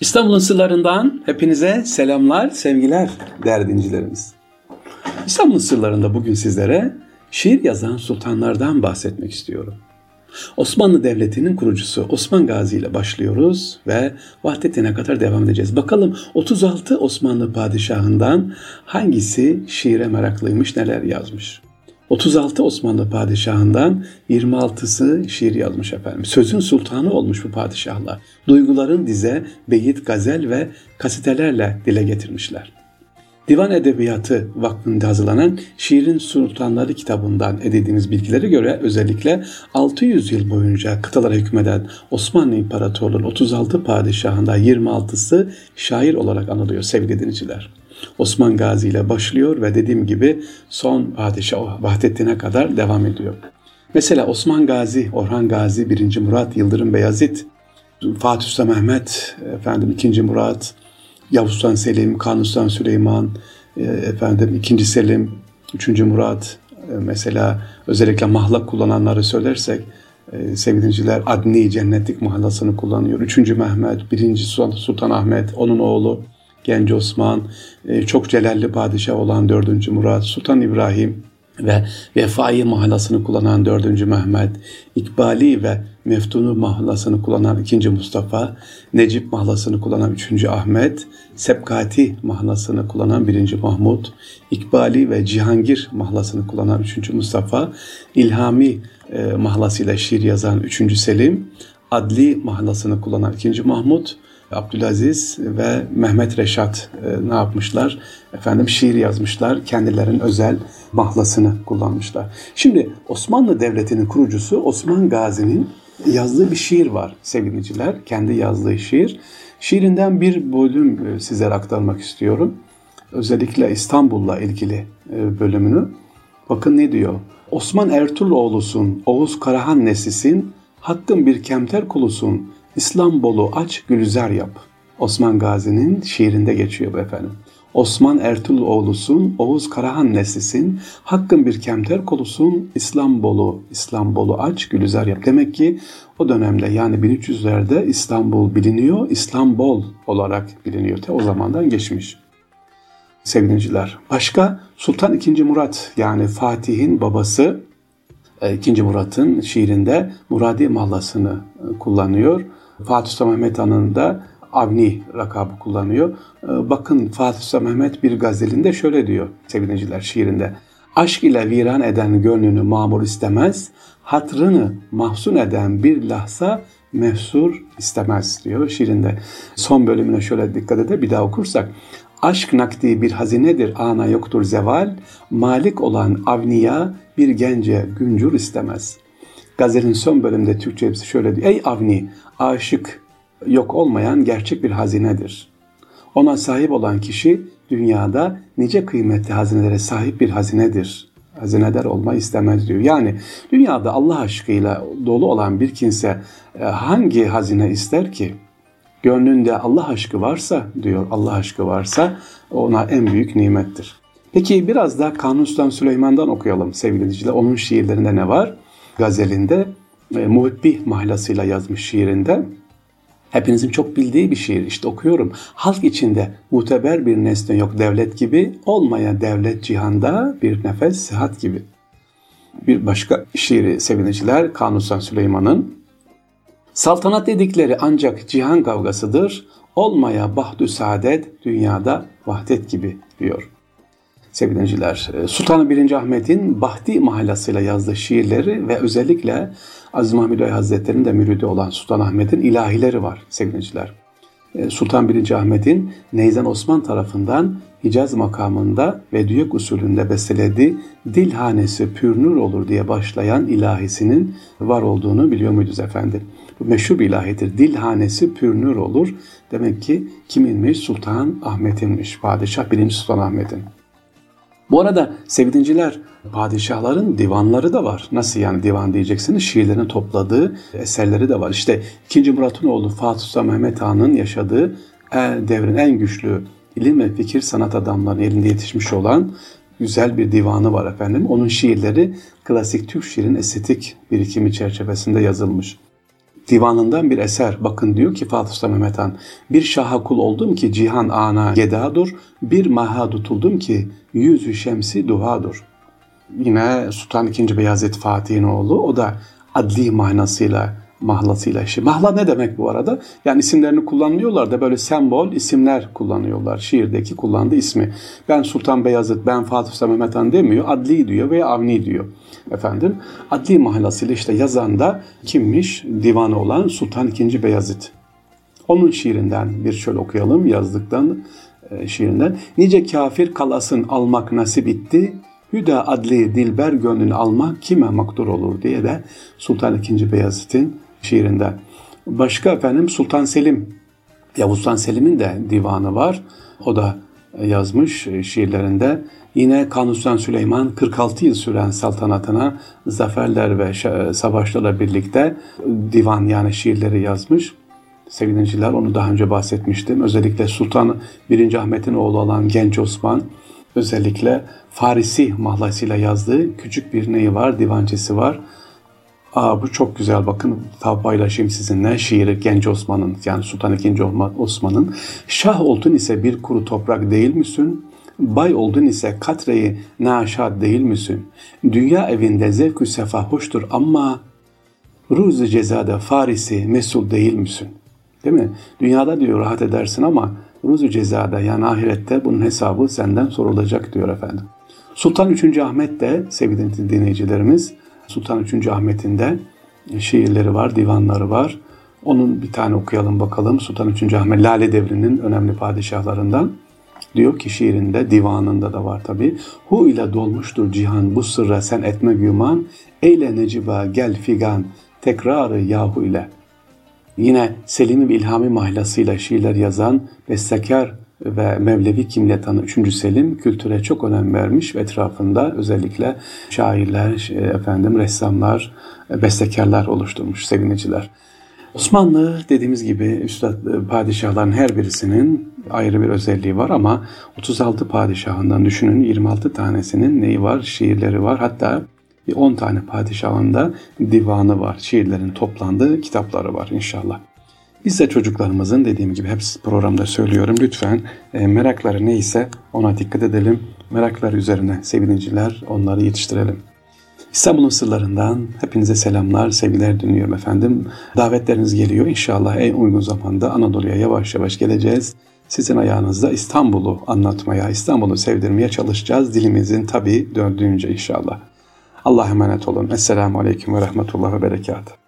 İstanbul'un sırlarından hepinize selamlar, sevgiler değerli dinleyicilerimiz. İstanbul'un sırlarında bugün sizlere şiir yazan sultanlardan bahsetmek istiyorum. Osmanlı Devleti'nin kurucusu Osman Gazi ile başlıyoruz ve vahdetine kadar devam edeceğiz. Bakalım 36 Osmanlı padişahından hangisi şiire meraklıymış, neler yazmış? 36 Osmanlı padişahından 26'sı şiir yazmış efendim. Sözün sultanı olmuş bu padişahlar. Duyguların dize, beyit, gazel ve kasitelerle dile getirmişler. Divan Edebiyatı Vakfı'nda hazırlanan Şiirin Sultanları kitabından edindiğimiz bilgilere göre özellikle 600 yıl boyunca kıtalara hükmeden Osmanlı İmparatorluğu'nun 36 padişahında 26'sı şair olarak anılıyor sevgili dinleyiciler. Osman Gazi ile başlıyor ve dediğim gibi son padişah Vahdettin'e kadar devam ediyor. Mesela Osman Gazi, Orhan Gazi, 1. Murat, Yıldırım Beyazıt, Fatih Sultan Mehmet, efendim 2. Murat, Yavuz Sultan Selim, Kanuni Sultan Süleyman, e, efendim 2. Selim, 3. Murat, e, mesela özellikle mahlak kullananları söylersek e, sevgiliciler Adni Cennetlik mahlasını kullanıyor. 3. Mehmet, 1. Sultan, Sultan Ahmet, onun oğlu Genç Osman, e, çok celalli padişah olan 4. Murat, Sultan İbrahim ve Vefai mahlasını kullanan 4. Mehmet, İkbali ve Meftunu mahlasını kullanan 2. Mustafa, Necip mahlasını kullanan 3. Ahmet, Sepkati mahlasını kullanan 1. Mahmut, İkbali ve Cihangir mahlasını kullanan 3. Mustafa, İlhami e, mahlasıyla şiir yazan 3. Selim, Adli mahlasını kullanan 2. Mahmut, Abdülaziz ve Mehmet Reşat e, ne yapmışlar? Efendim şiir yazmışlar. Kendilerinin özel mahlasını kullanmışlar. Şimdi Osmanlı Devleti'nin kurucusu Osman Gazi'nin yazdığı bir şiir var sevgiliciler. Kendi yazdığı şiir. Şiirinden bir bölüm e, sizlere aktarmak istiyorum. Özellikle İstanbul'la ilgili e, bölümünü. Bakın ne diyor? Osman Ertuğruloğlu'sun, Oğuz Karahan Nesisin, hakkın bir kemter kulusun, İslambolu aç gülüzer yap. Osman Gazi'nin şiirinde geçiyor bu efendim. Osman Ertuğruloğlu'sun, Oğuz Karahan neslisin, hakkın bir kemter kolusun, İslambolu, İslambolu aç, gülüzer yap. Demek ki o dönemde yani 1300'lerde İstanbul biliniyor, İslambol olarak biliniyor. Te o zamandan geçmiş. Sevgiliciler. Başka Sultan II. Murat yani Fatih'in babası 2. E, Murat'ın şiirinde Muradi mallasını e, kullanıyor. Fatih Sultan Mehmet Han'ın da Avni rakabı kullanıyor. Ee, bakın Fatih Sultan Mehmet bir gazelinde şöyle diyor sevgiliciler şiirinde. Aşk ile viran eden gönlünü mamur istemez, hatrını mahzun eden bir lahza mefsur istemez diyor şiirinde. Son bölümüne şöyle dikkat ede bir daha okursak. Aşk nakdi bir hazinedir ana yoktur zeval, malik olan avniya bir gence güncür istemez. Gazelin son bölümde Türkçesi şöyle diyor. Ey avni, aşık yok olmayan gerçek bir hazinedir. Ona sahip olan kişi dünyada nice kıymetli hazinelere sahip bir hazinedir. Hazinedar olma istemez diyor. Yani dünyada Allah aşkıyla dolu olan bir kimse e, hangi hazine ister ki? Gönlünde Allah aşkı varsa diyor Allah aşkı varsa ona en büyük nimettir. Peki biraz da Kanuni Sultan Süleyman'dan okuyalım sevgili dinleyiciler. Onun şiirlerinde ne var? Gazelinde, e, Muhibbi mahlasıyla yazmış şiirinde Hepinizin çok bildiği bir şiir işte okuyorum. Halk içinde muteber bir nesne yok devlet gibi, olmaya devlet cihanda bir nefes sıhhat gibi. Bir başka şiiri seviniciler Kanuni Süleyman'ın Saltanat dedikleri ancak cihan kavgasıdır, olmaya bahdü saadet dünyada vahdet gibi diyor. Sevgili Sultan 1. Ahmet'in Bahti mahlasıyla yazdığı şiirleri ve özellikle Aziz Mahmud Bey Hazretleri'nin de müridi olan Sultan Ahmet'in ilahileri var sevgiliciler. Ee, Sultan 1. Ahmet'in Neyzen Osman tarafından Hicaz makamında ve düyek usulünde bestelediği dil hanesi pürnür olur diye başlayan ilahisinin var olduğunu biliyor muydunuz efendim? Meşhur bir ilahidir. Dil hanesi pürnür olur. Demek ki kiminmiş? Sultan Ahmet'inmiş. Padişah 1. Sultan Ahmet'in. Bu arada sevdinciler padişahların divanları da var. Nasıl yani divan diyeceksiniz? Şiirlerini topladığı eserleri de var. İşte 2. Murat'ın oğlu Fatih Sultan Mehmet Han'ın yaşadığı devrin en güçlü ilim ve fikir sanat adamlarının elinde yetişmiş olan güzel bir divanı var efendim. Onun şiirleri klasik Türk şiirin estetik birikimi çerçevesinde yazılmış. Divanından bir eser. Bakın diyor ki Fatih Sultan Mehmet Han, bir şaha kul oldum ki cihan ana gedadur, bir maha tutuldum ki yüzü şemsi duhadur. Yine Sultan II. Beyazıt Fatih'in oğlu, o da adli manasıyla mahlasıyla işi. Mahla ne demek bu arada? Yani isimlerini kullanıyorlar da böyle sembol isimler kullanıyorlar. Şiirdeki kullandığı ismi. Ben Sultan Beyazıt, ben Fatih Sultan Mehmet Han demiyor. Adli diyor veya Avni diyor. Efendim adli mahlasıyla işte yazan da kimmiş? Divanı olan Sultan II. Beyazıt. Onun şiirinden bir şöyle okuyalım yazdıktan e, şiirinden. Nice kafir kalasın almak nasip itti. Hüda adli dilber gönlünü almak kime makdur olur diye de Sultan II. Beyazıt'ın şiirinde. Başka efendim Sultan Selim, Yavuz Sultan Selim'in de divanı var. O da yazmış şiirlerinde. Yine Kanuni Süleyman 46 yıl süren saltanatına zaferler ve savaşlarla birlikte divan yani şiirleri yazmış. Sevgili onu daha önce bahsetmiştim. Özellikle Sultan 1. Ahmet'in oğlu olan Genç Osman özellikle Farisi mahlasıyla yazdığı küçük bir neyi var, divancesi var. Aa, bu çok güzel bakın paylaşayım sizinle şiiri Genç Osman'ın yani Sultan II. Osman'ın Şah oldun ise bir kuru toprak değil misin? Bay oldun ise katreyi naşad değil misin? Dünya evinde zevkü sefa hoştur ama ruzu cezada farisi mesul değil misin? Değil mi? Dünyada diyor rahat edersin ama ruzu cezada yani ahirette bunun hesabı senden sorulacak diyor efendim. Sultan 3. Ahmet de sevgili dinleyicilerimiz Sultan 3. Ahmet'in de şiirleri var, divanları var. Onun bir tane okuyalım bakalım. Sultan 3. Ahmet Lale Devri'nin önemli padişahlarından. Diyor ki şiirinde, divanında da var tabi. Hu ile dolmuştur cihan bu sırra sen etme güman. Eyle neciba gel figan tekrarı yahu ile. Yine Selim-i İlhami mahlasıyla şiirler yazan bestekar ve Mevlevi kimle tanı 3. Selim kültüre çok önem vermiş ve etrafında özellikle şairler, e, efendim ressamlar, e, bestekarlar oluşturmuş seviniciler. Osmanlı dediğimiz gibi üstad e, padişahların her birisinin ayrı bir özelliği var ama 36 padişahından düşünün 26 tanesinin neyi var? Şiirleri var. Hatta 10 tane padişahında divanı var. Şiirlerin toplandığı kitapları var inşallah. Biz de çocuklarımızın dediğim gibi hep programda söylüyorum lütfen e, merakları neyse ona dikkat edelim. Meraklar üzerine sevininciler onları yetiştirelim. İstanbul'un sırlarından hepinize selamlar, sevgiler dinliyorum efendim. Davetleriniz geliyor inşallah en uygun zamanda Anadolu'ya yavaş yavaş geleceğiz. Sizin ayağınızda İstanbul'u anlatmaya, İstanbul'u sevdirmeye çalışacağız. Dilimizin tabii döndüğünce inşallah. Allah'a emanet olun. Esselamu Aleyküm ve Rahmetullah ve Berekatuhu.